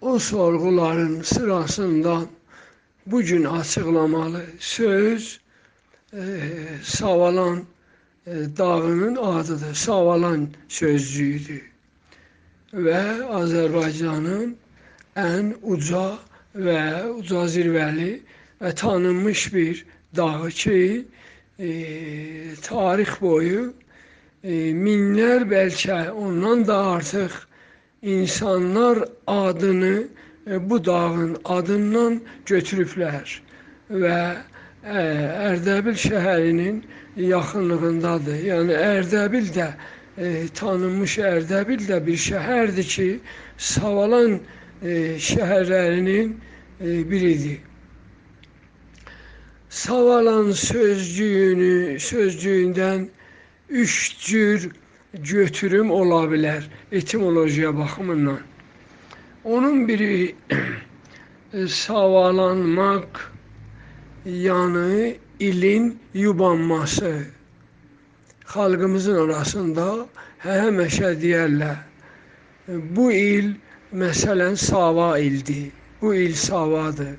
o sorguların sırasından bugün açıklamalı söz e, Savalan e, dağının adıdır. Savalan sözcüğüdür. Ve Azərbaycanın ən uca və uca zirvəli və tanınmış bir dağı ki, e, tarix boyu e, minlər bəlkə ondan da artıq insanlar adını e, bu dağın adından götürüblər və e, Ərdəbil şəhərinin yaxınlığındadır. Yəni Ərdəbil də e, tanınmış Ərdəbil də bir şəhərdir ki, Savalan e, şəhərlərinin biridir. Savalan sözcüyünü, sözcüyündən üç cür götürüm ola bilər etimolojiya baxımından. Onun biri savalanmaq, yəni ilin yubanması. Xalqımızın arasında həmişə deyərlər. Bu il məsələn sava ildir. Bu il savadır.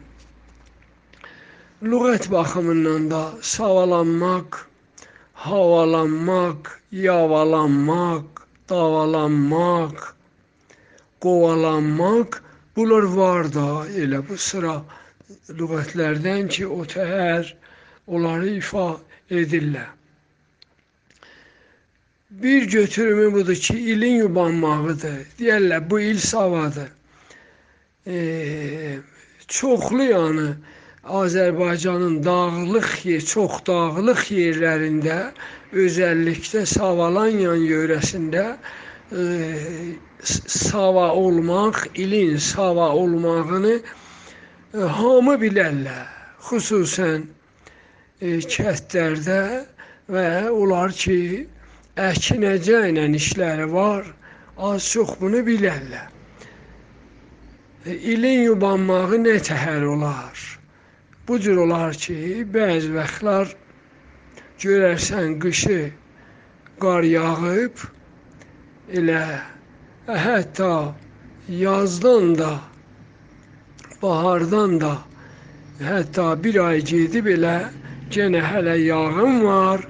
Lüğət baxımından da savalanmaq, havalanmaq, yavalanmaq, davalanmaq, qovalanmaq bunlar var da elə bu sıra lüğətlərdən ki, o təhər onları ifa edirlər. Bir götürümü budur ki, ilin yubanmağıdır. Deyərlər, bu il savadır. E, çoxlu yəni Azərbaycanın dağlıq yer, çox dağlıq yerlərində, özəlliklə Savalanyan yörəsində e, sava olmaq, ilin sava olmağını e, hamı bilərlər. Xüsusən e, kəndlərdə və onlar ki, əkinəcə ilə işləri var, az çox bunu bilərlər. E, ilin yubanmağı nə təhər olar? Bu cür olar ki, bəzi vaxtlar görərsən qışı qar yağıb, elə hətta yazdan da, bahardan da, hətta bir ay gedib elə genə hələ yağın var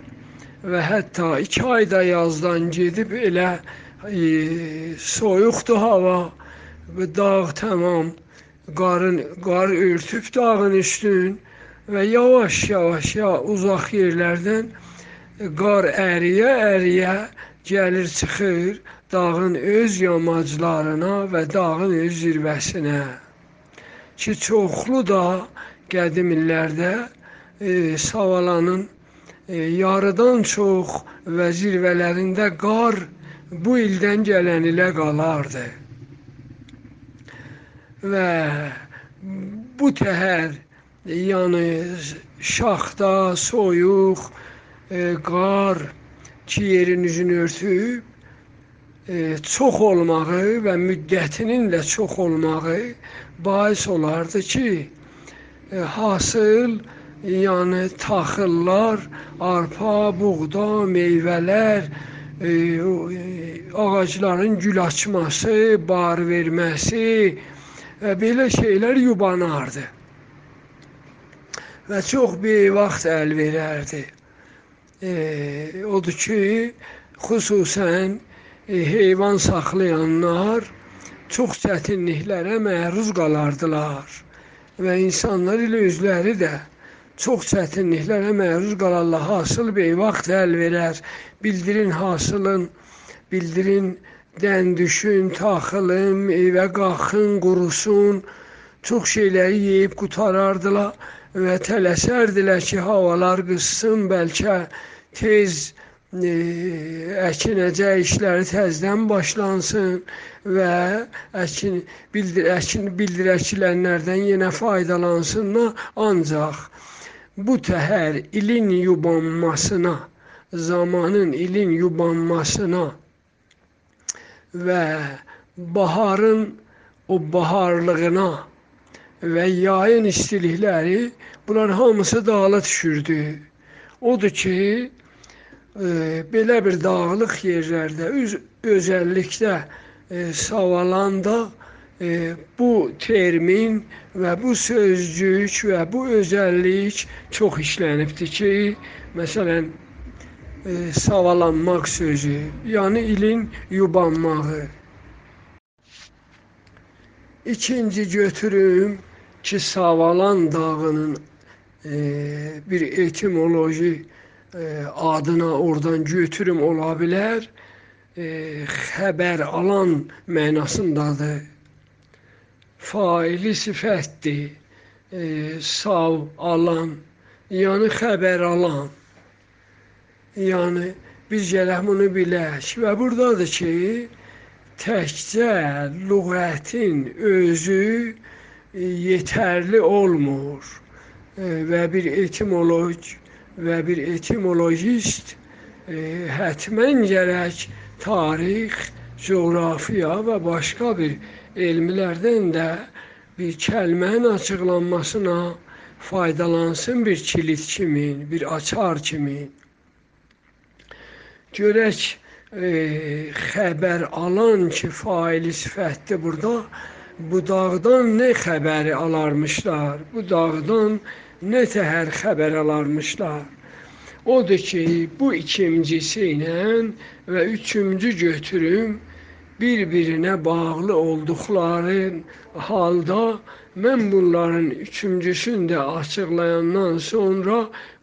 və hətta iki ayda yazdan gedib elə e, soyuqdur hava və dağ tamam qarın, qar örtüb dağın üstün və yavaş-yavaş ya uzaq yerlərdən qar əriyə əriyə gəlir çıxır dağın öz yamaclarına və dağın öz zirvəsinə. Ki çoxlu da qədim illərdə e, Savalanın e, yarıdan çox və zirvələrində qar bu ildən gələn ilə qalardı və bu təhər yəni şaxta, soyuq, e, qar ki yerin üzünü örtüb e, çox olmağı və müddətinin də çox olmağı bais olardı ki, e, hasıl yəni taxıllar, arpa, buğda, meyvələr, e, ağacların gül açması, bar verməsi, belə şeylər yubanardı. Və çox bir vaxt əl verərdi. E, odur ki, xüsusən e, heyvan saxlayanlar çox çətinliklərə məruz qalardılar və insanlar ilə özləri də çox çətinliklərə məruz qalarlar. Hasıl bir vaxt əl verər, bildirin hasılın, bildirin dən düşün, taxılın, evə qalxın, qurusun, çox şeyləri yeyib qutarardılar və tələsərdilər ki, havalar qızsın, bəlkə tez e, əkinəcə işləri təzdən başlansın və əkin bildir əkin bildirəkilənlərdən yenə faydalansınlar. Ancaq bu təhər ilin yubanmasına, zamanın ilin yubanmasına və baharın o baharlığına və yayın istilikləri bunlar hamısı dağla düşürdü. Odur ki, e, belə bir dağlıq yerlərdə öz, özəlliklə e, Savalanda e, bu termin və bu sözcük və bu özəllik çox işlənibdir ki, məsələn, e, savalanmaq sözü, yəni ilin yubanmağı. İkinci götürüm ki, Savalan dağının e, bir etimoloji e, adına oradan götürüm ola bilər. E, xəbər alan mənasındadır. Faili sifətdir. E, sav alan, yəni xəbər alan. Yəni biz gərək bunu bilək və burdadır ki, təkcə lüğətin özü yetərli olmur və bir etimoloq və bir etimologist hətmən gərək tarix, coğrafiya və başqa bir elmlərdən də bir kəlmənin açıqlanmasına faydalansın bir kilit kimi, bir açar kimi. Görək e, xəbər alan ki, faili sifətdir burada. Bu dağdan nə xəbəri alarmışlar? Bu dağdan nə təhər xəbər alarmışlar? Odur ki, bu ikincisi ilə və üçüncü götürüm bir-birinə bağlı olduqları halda mən bunların üçüncüsünü də açıqlayandan sonra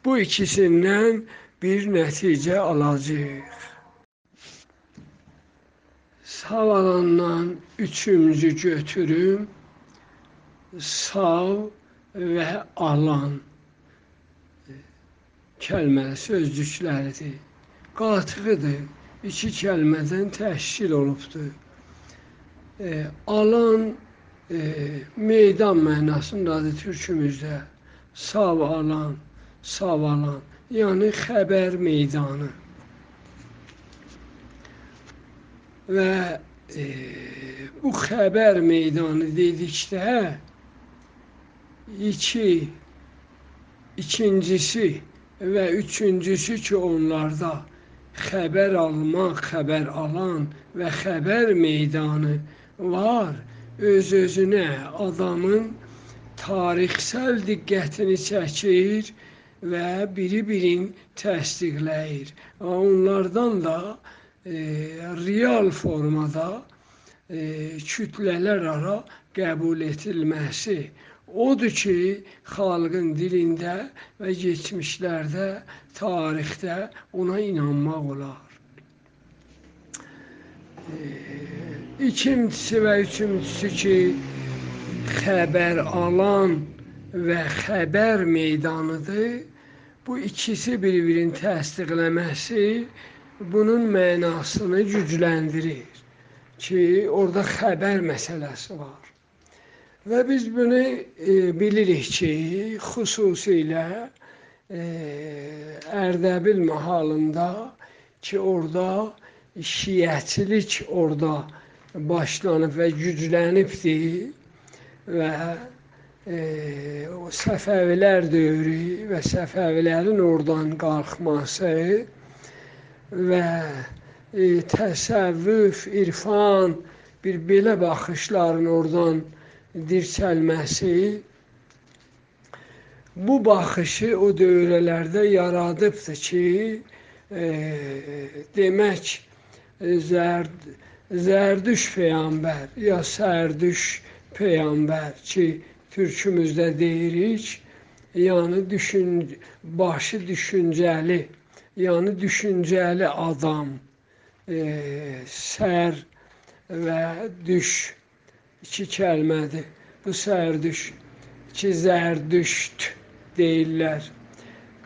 bu ikisindən bir nəticə alacağıq. Savalandan üçüncü götürüm sav və alan kəlmə sözcükləridir. Qatıqıdır. İki kəlmədən təşkil olubdur. E, alan e, meydan mənasındadır türkümüzdə. Sav alan, sav alan yəni xəbər meydanı. Və e, bu xəbər meydanı dedikdə iki, ikincisi və üçüncüsü ki, onlarda xəbər almaq, xəbər alan və xəbər meydanı var. Öz-özünə adamın tarixsel diqqətini çəkir və biri-birin təsdiqləyir. Onlardan da e, real formada e, kütlələr ara qəbul edilməsi odur ki, xalqın dilində və keçmişlərdə, tarixdə ona inanmaq olar. E, ikincisi və üçüncüsü ki, xəbər alan və xəbər meydanıdır. Bu ikisi bir-birini təsdiqləməsi bunun mənasını gücləndirir ki, orada xəbər məsələsi var. Və biz bunu e, bilirik ki, xüsusilə e, Ərdəbil mahalında ki, orada şiəçilik orada başlanıb və güclənibdir və e, o Səfəvilər dövrü və Səfəvilərin oradan qalxması və e, təsəvvüf, irfan, bir belə baxışların oradan dirçəlməsi bu baxışı o dövrlərdə yaradıbdır ki, e, demək Zərd, Zərdüş peyğəmbər ya Sərdüş peyğəmbər ki, türkümüzdə deyirik, yəni düşün, başı düşüncəli, yəni düşüncəli adam, e, sər və düş iki kəlmədir. Bu sərdüş, iki zərdüşt deyirlər.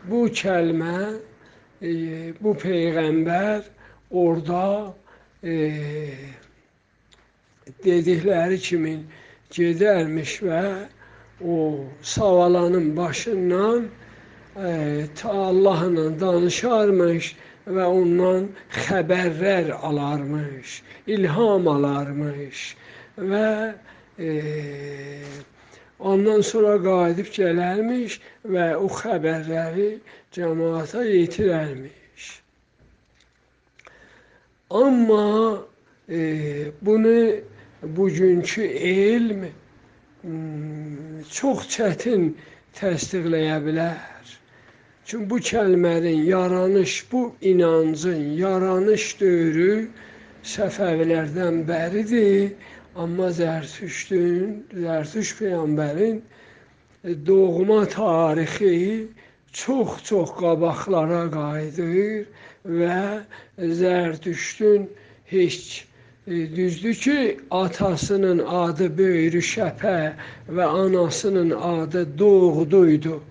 Bu kəlmə, e, bu peyğəmbər orada e, dedikləri kimi gedərmiş və o savalanın başından e, ta Allahla danışarmış və ondan xəbərlər alarmış, ilham alarmış və e, ondan sonra qayıdıb gələrmiş və o xəbərləri cəmaata yetirərmiş. Amma e, bunu bugünkü elm çox çətin təsdiqləyə bilər. Çünki bu kəlmənin yaranış, bu inancın yaranış dövrü Səfəvilərdən bəridir. Amma Zərtüştün, Zərtüş peyğəmbərin doğma tarixi çox-çox qabaqlara qayıdır və Zərtüştün heç düzdür ki, atasının adı Böyrü Şəpə və anasının adı Doğduydu.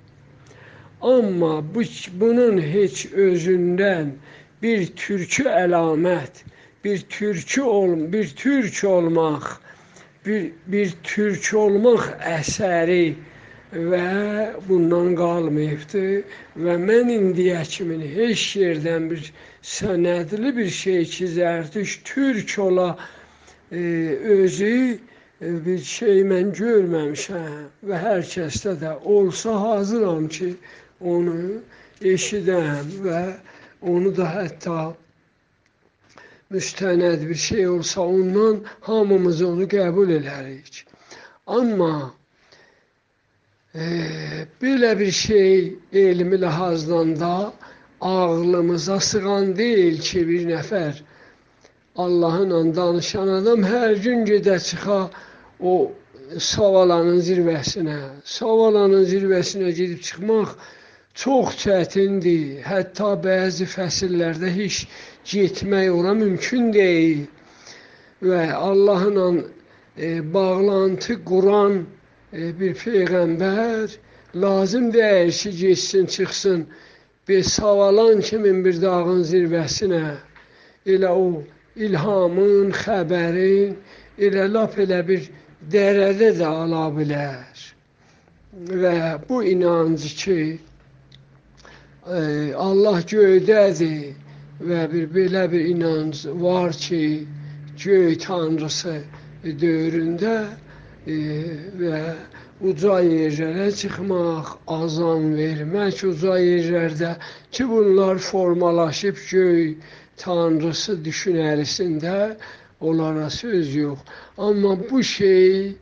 Amma bu, bunun heç özündən bir türkü əlamət, bir türkü ol, bir türk olmaq, bir bir türk olmaq əsəri və bundan qalmayıbdı və mən indiyə kimi heç yerdən bir sənədli bir şey ki, Zərtüş türk ola e, özü e, bir şey mən görməmişəm və hər kəsdə də olsa hazıram ki, onu eşidəm və onu da hətta müstənəd bir şey olsa ondan hamımız onu qəbul edərik. Amma e, belə bir şey elmi ləhazdan da ağlımıza sığan deyil ki, bir nəfər Allahla danışan adam hər gün gedə çıxa o Savalanın zirvəsinə. Savalanın zirvəsinə gedib çıxmaq çox çətindir. Hətta bəzi fəsillərdə heç getmək ora mümkün deyil. Və Allahla e, bağlantı quran e, bir peyğəmbər lazım deyil ki, getsin, çıxsın bir savalan kimin bir dağın zirvəsinə elə o ilhamın, xəbərin elə lap elə bir dərədə də ala bilər. Və bu inancı ki, e, Allah göydədir və bir belə bir inanc var ki, göy tanrısı dövründə e, və uca yerlərə çıxmaq, azan vermək uca yerlərdə ki, bunlar formalaşıb göy tanrısı düşünərisində onlara söz yox. Amma bu şey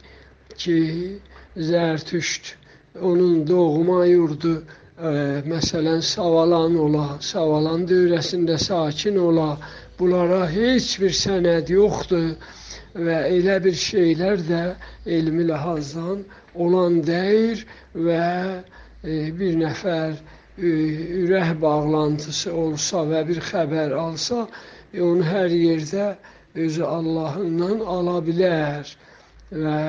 ki, Zərtüşt onun doğma yurdu ə, məsələn Savalan ola, Savalan dövrəsində sakin ola, bunlara heç bir sənəd yoxdur və elə bir şeylər də elmi ləhazdan olan deyir və e, bir nəfər e, ürək bağlantısı olsa və bir xəbər alsa, e, onu hər yerdə özü Allahından ala bilər və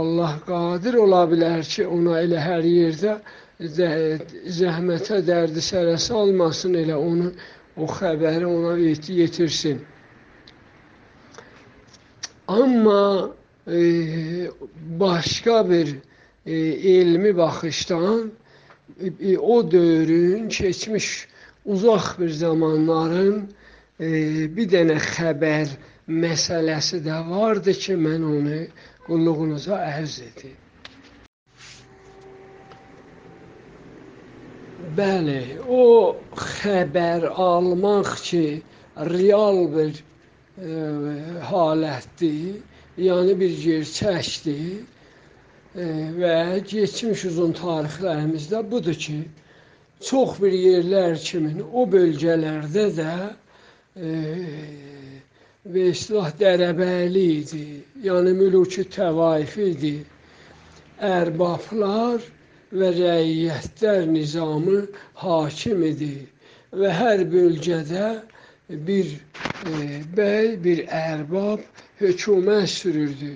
Allah qadir ola bilər ki, ona elə hər yerdə zəhmətə, dərdi sərə salmasın, elə onu o xəbəri ona yetirsin. Amma e, başqa bir e, elmi baxışdan e, o dövrün keçmiş uzaq bir zamanların e, bir dənə xəbər məsələsi də vardı ki, mən onu qulluğunuza ərz edim. Bəli, o xəbər almaq ki, real bir e, halətdir, yəni bir gerçəkdir və keçmiş uzun tarixlərimizdə budur ki, çox bir yerlər kimin o bölgələrdə də e, və islah dərəbəli idi, yəni mülki təvaif idi. Ərbablar və rəiyyətlər nizamı hakim idi və hər bölgədə bir bəy, bir ərbab hökumət sürürdü.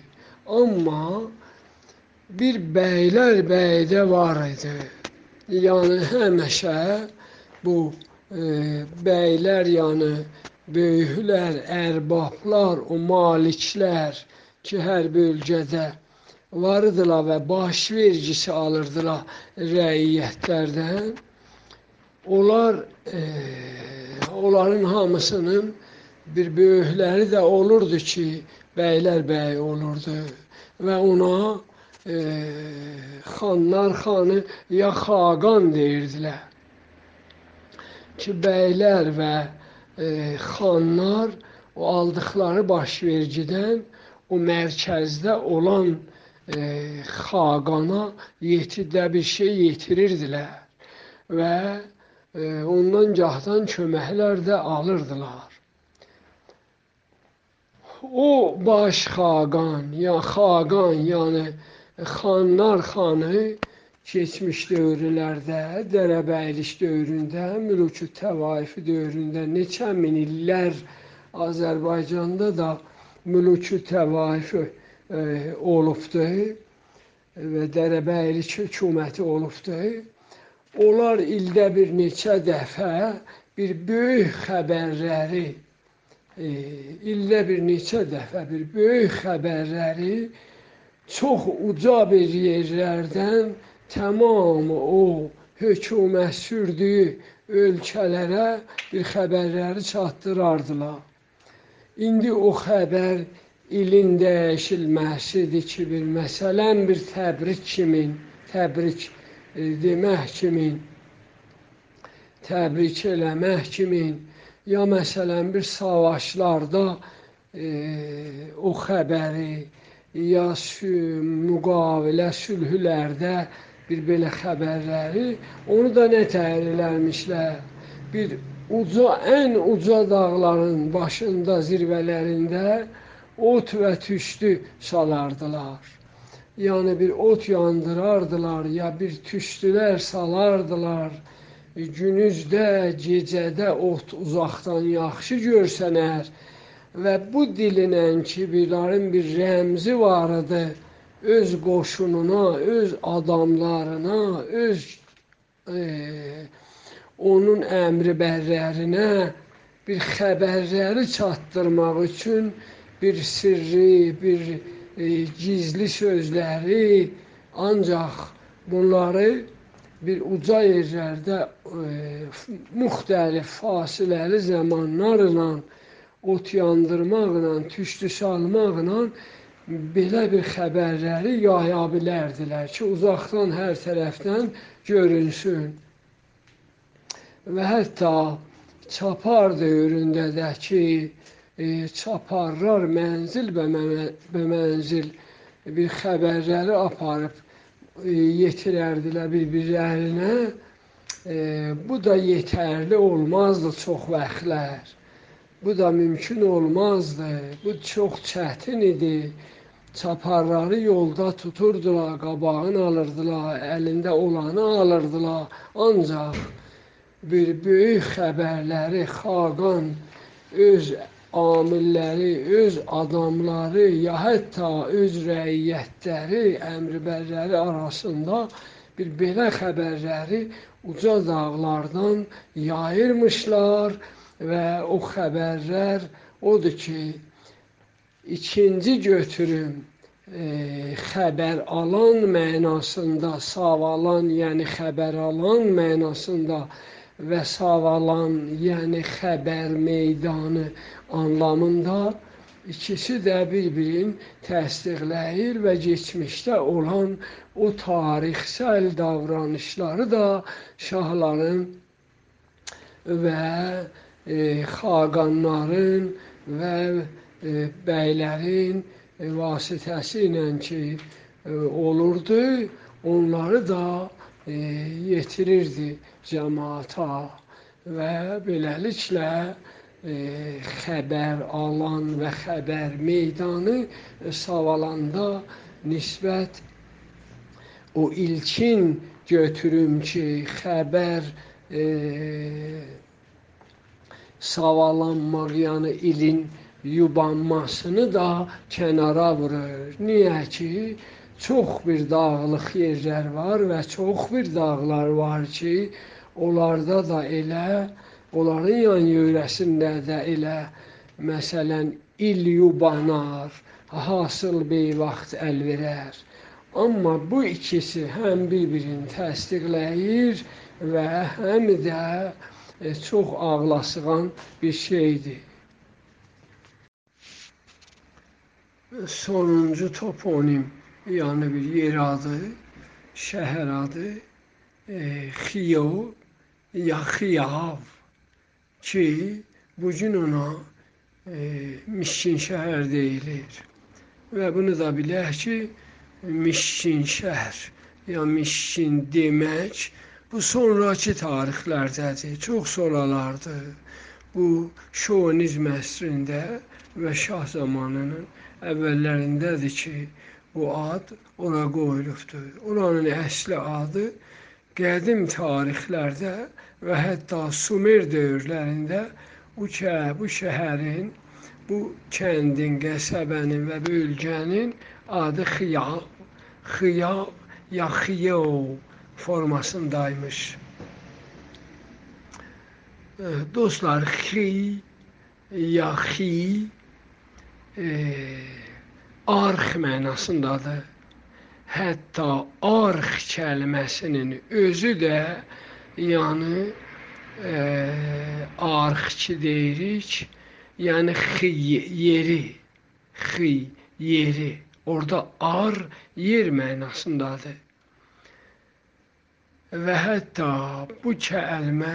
Amma bir bəylər bəydə var idi. Yəni həmişə bu e, bəylər, yəni böyüklər, ərbablar, o maliklər ki, hər bölgədə vardılar və baş vergisi alırdılar rəiyyətlərdən. Onlar e, onların hamısının bir böyükləri də olurdu ki, bəylər bəy olurdu və ona e, xanlar xanı ya xaqan deyirdilər. Ki, bəylər və e, xanlar o aldıqları baş vergidən o mərkəzdə olan e, xaqana yetidə bir şey yetirirdilər və e, ondan gahdan köməklər də alırdılar. O baş xaqan ya xaqan yəni xanlar xanı keçmiş dövrlərdə, dərəbəylik dövründə, mülkü təvaifi dövründə neçə min illər Azərbaycanda da mülkü təvaifi e, olubdu və dərəbəylik hökuməti olubdu. Onlar ildə bir neçə dəfə bir böyük xəbərləri e, ildə bir neçə dəfə bir böyük xəbərləri çox uca bir yerlərdən tamam o hökumət sürdüyü ölkələrə bir xəbərləri çatdırardılar. İndi o xəbər ilin dəyişilməsidir ki, bir məsələn bir təbrik kimin, təbrik e, demək kimin, təbrik eləmək kimin, ya məsələn bir savaşlarda e, o xəbəri ya müqavilə sülhlərdə bir belə xəbərləri, onu da nə təyin eləmişlər? Bir uca, ən uca dağların başında, zirvələrində ot və tüstü salardılar. Yəni bir ot yandırardılar, ya bir tüstülər salardılar. Günüzdə, gecədə ot uzaqdan yaxşı görsənər və bu dilinən ki, birlərin bir rəmzi var idi. Öz qoşununa, öz adamlarına, öz e, onun əmri bərlərinə bir xəbərləri çatdırmaq üçün bir sirri, bir e, gizli sözləri ancaq bunları bir uca yerlərdə e, müxtəlif fasiləli zamanlarla ot yandırmaqla, tüstü salmaqla belə bir xəbərləri yaya bilərdilər ki, uzaqdan hər tərəfdən görünsün. Və hətta çapar dövründə də ki, e, çaparlar mənzil və mənzil bir xəbərləri aparıb yetirərdilər bir-birlərinə. E, bu da yetərli olmazdı çox vaxtlar. Bu da mümkün olmazdı. Bu çox çətin idi. Çaparları yolda tuturdular, qabağını alırdılar, əlində olanı alırdılar. Ancaq bir böyük xəbərləri Xaqan öz amilləri, öz adamları, ya hətta öz rəiyyətləri, əmribərləri arasında bir belə xəbərləri uca dağlardan yayırmışlar və o xəbərlər odur ki, ikinci götürüm e, xəbər alan mənasında, savalan, yəni xəbər alan mənasında və savalan, yəni xəbər meydanı anlamında ikisi də bir-birini təsdiqləyir və keçmişdə olan o tarixsel davranışları da şahların və e, xaqanların və bəylərin vasitəsi ilə ki olurdu, onları da yetirirdi cəmaata və beləliklə xəbər alan və xəbər meydanı savalanda nisbət o ilkin götürüm ki, xəbər e, savalanmaq, yəni ilin yubanmasını da kənara vurur. Niyə ki, çox bir dağlıq yerlər var və çox bir dağlar var ki, onlarda da elə, onların yan yörəsində də elə, məsələn, il yubanar, hasıl beyvaxt əl verər. Amma bu ikisi həm bir-birini təsdiqləyir və həm də e, çox ağlasığan bir şeydir. sonuncu toponim yani bir yer adı, şehir adı e, Xiyo ya Ki bugün ona e, Mişkin şehir deyilir. və bunu da bilək ki, Mişkin şəhər, ya Mişkin demək bu sonrakı tarixlərdədir, çox sonralardır. Bu şovinizm əsrində və şah zamanının əvvəllərindədir ki, bu ad ora qoyulubdur. Oranın əsli adı qədim tarixlərdə və hətta Sumer dövrlərində bu, bu şəhərin, bu kəndin, qəsəbənin və bölgənin adı Xiya, Xiya ya Xiyo formasındaymış. Dostlar, Xi ya Xi e, arx mənasındadır. Hətta arx kəlməsinin özü də yəni e, arxçı deyirik. Yəni xi yeri, xi yeri. Orada ar yer mənasındadır. Və hətta bu kəlmə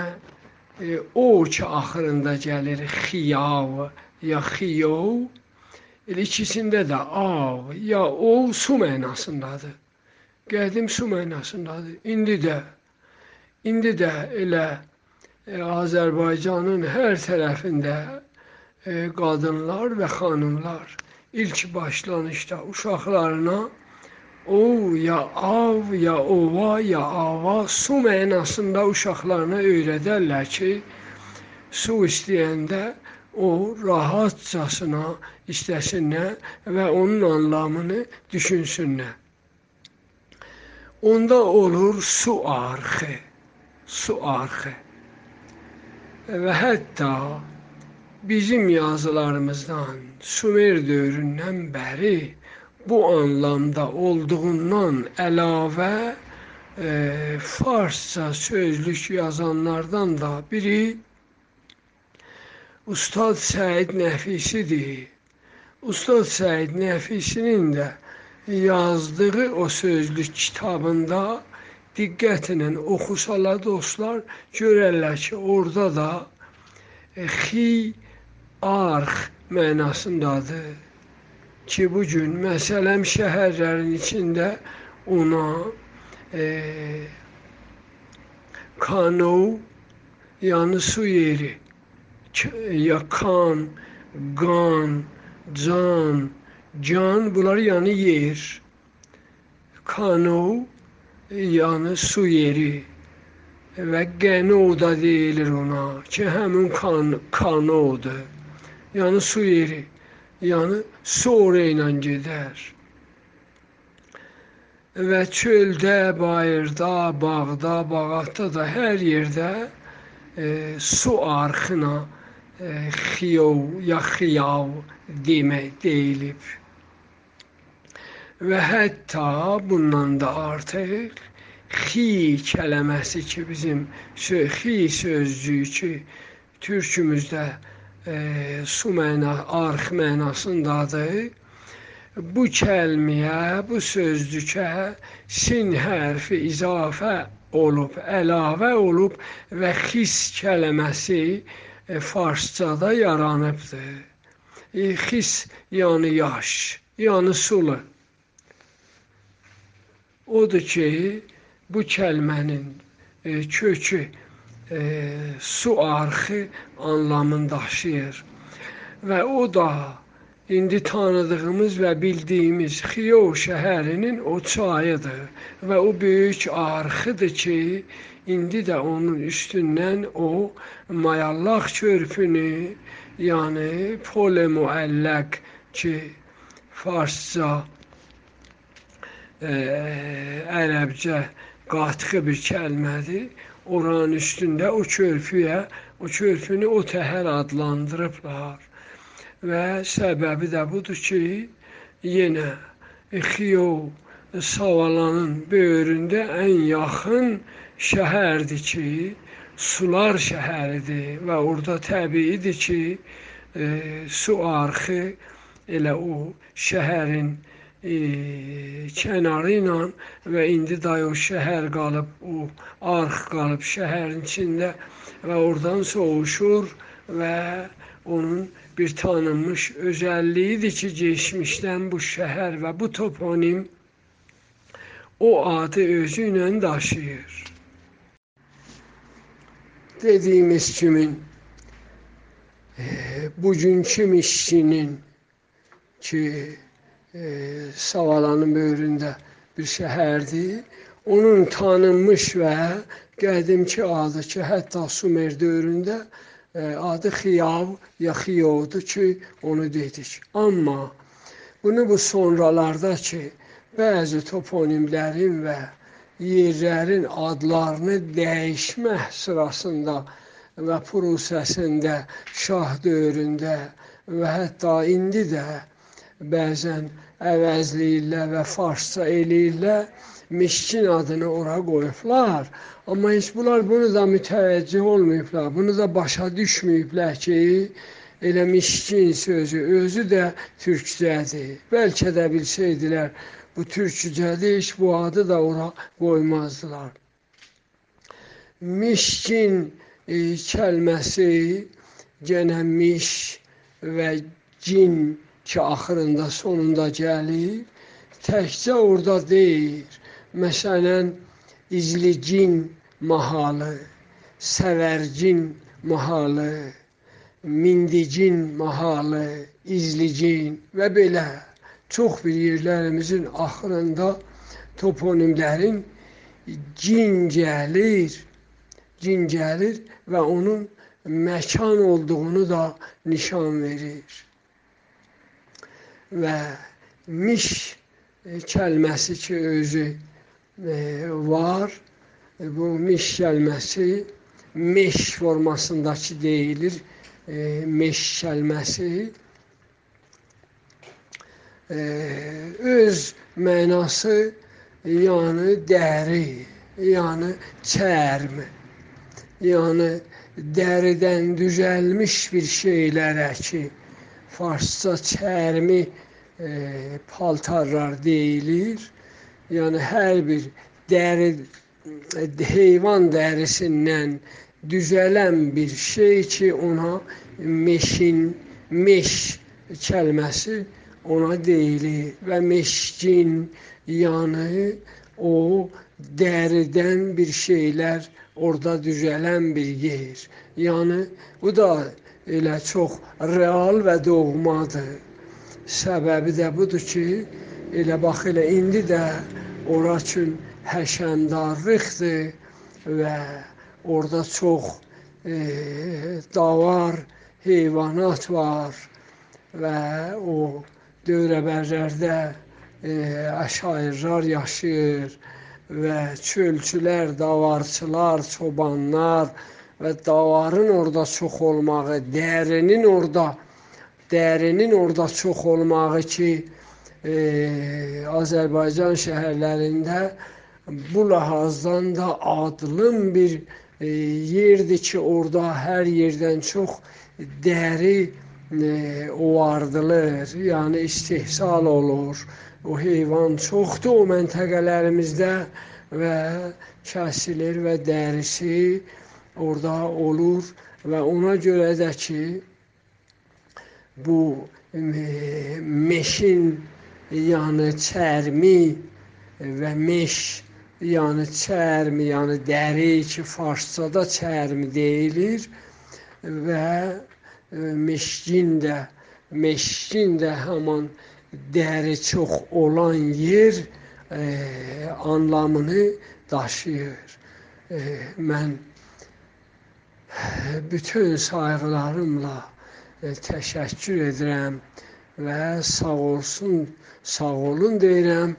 e, o ki axırında gəlir xiyav ya xiyov elə ikisində də av ya o su mənasındadır. Qədim su mənasındadır. İndi də indi də elə e, Azərbaycanın hər tərəfində e, qadınlar və xanımlar ilk başlanışda uşaqlarına o ya av ya ova ya ava su mənasında uşaqlarına öyrədərlər ki, su istəyəndə o rahatcasına istəsinlər və onun anlamını düşünsünlər. Onda olur su arxı, su arxı. Və hətta bizim yazılarımızdan Sumer dövründən bəri bu anlamda olduğundan əlavə e, farsça sözlük yazanlardan da biri Ustad Səid Nəfisidir. Ustad Səid Nəfisinin də yazdığı o sözlük kitabında diqqətlə oxusalar dostlar görərlər ki, orada da e, xi arx mənasındadır ki, bu gün məsələm şəhərlərin içində ona e, kano, yəni su yeri ya kan, qan, can, can bunlar yəni yer. Kano yəni su yeri və qəno da deyilir ona ki, həmin kan, kanodur. Yəni su yeri. Yəni su orayla gedər. Və çöldə, bayırda, bağda, bağatda da hər yerdə e, su arxına xiyov ya xiyav demək deyilib. Və hətta bundan da artıq xi kələməsi ki, bizim xi sözcüyü ki, türkümüzdə e, su məna, arx mənasındadır. Bu kəlməyə, bu sözcükə sin hərfi izafə olub, əlavə olub və xis kələməsi e, farscada yaranıbdır. E, xis yəni yaş, yəni sulu. Odur ki, bu kəlmənin e, kökü e, su arxı anlamını daşıyır. Və o da indi tanıdığımız və bildiyimiz Xiyo şəhərinin o çayıdır və o böyük arxıdır ki, İndi də onun üstündən o mayallaq körpünü, yəni pole müəlləq ki, farsca, e, ərəbcə qatğı bir kəlmədir. Oranın üstündə o körpüyə, o körpünü o təhər adlandırıblar. Və səbəbi də budur ki, yenə Xiyo Savalanın böyründə ən yaxın şəhərdir ki, sular şəhəridir və orada təbiidir ki, e, su arxı elə o şəhərin e, kənarı ilə və indi day o şəhər qalıb, o arx qalıb şəhərin içində və oradan soğuşur və onun bir tanınmış özelliğidir ki geçmişten bu şehir ve bu toponim o adı özüyle daşıyır. Dediğimiz kimin e, bugünkü işçinin ki e, Savalanın böyründə bir şəhərdir. Onun tanınmış və qədimki adı ki, hətta Sumer dövründə adı Xiyav ya Xiyovdur ki, onu dedik. Amma bunu bu sonralarda ki, bəzi toponimlərin və yerlərin adlarını dəyişmək sırasında və prosesində şah dövründə və hətta indi də bəzən əvəzləyirlər və farsça eləyirlər. Mişkin adını ora qoyublar. Amma heç bunlar bunu da mütəvəccüh olmayıblar. Bunu da başa düşməyiblər ki, elə mişkin sözü özü də türkcədir. Bəlkə də bilsəydilər bu türkcədir, heç bu adı da ora qoymazdılar. Mişkin e, kəlməsi genə miş və cin ki axırında sonunda gəlir. Təkcə orada deyil. Məsələn, izlicin mahalı, səvərcin mahalı, mindicin mahalı, izlicin və belə çox bir yerlərimizin axırında toponimlərin cin gəlir, cin gəlir və onun məkan olduğunu da nişan verir. Və miş kəlməsi ki özü var. E, bu miş kəlməsi meş formasındakı deyilir. E, meş kəlməsi öz mənası yəni dəri, yəni çərm, yəni dəridən düzəlmiş bir şeylərə ki, Farsça çərmi e, paltarlar deyilir. Yəni hər bir dəri heyvan dərisindən düzələn bir şey ki, ona meşin, meş kəlməsi ona deyilir və meşcin yəni o dəridən bir şeylər orada düzələn bir yer. Yəni bu da elə çox real və doğmadır. Səbəbi də budur ki, elə bax elə indi də ora üçün həşəmdarlıqdır və orada çox e, davar heyvanat var və o dövrəbərlərdə e, əşairlər yaşayır və çölçülər, davarçılar, çobanlar, və davarın orada çox olmağı, dərinin orada dərinin orada çox olmağı ki, e, Azərbaycan şəhərlərində bu lahazdan da adlım bir e, yerdir ki, orada hər yerdən çox dəri e, ovardılır, yəni istehsal olur. O heyvan çoxdur o məntəqələrimizdə və kəsilir və dərisi orada olur və ona görə də ki, bu meşin yəni çərmi və meş yəni çərmi, yəni dəri ki, farsçada çərmi deyilir və meşgin də meşgin də həman dəri çox olan yer e, anlamını daşıyır. E, mən bütün sayğılarımla e, təşəkkür edirəm və sağ olsun, sağ olun deyirəm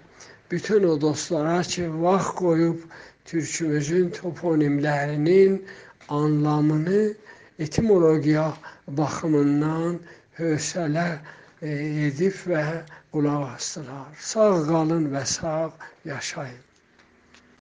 bütün o dostlara ki, vaxt qoyub türkümüzün toponimlərinin anlamını etimologiya baxımından hövsələ e, edib və qulaq asdılar. Sağ qalın və sağ yaşayın.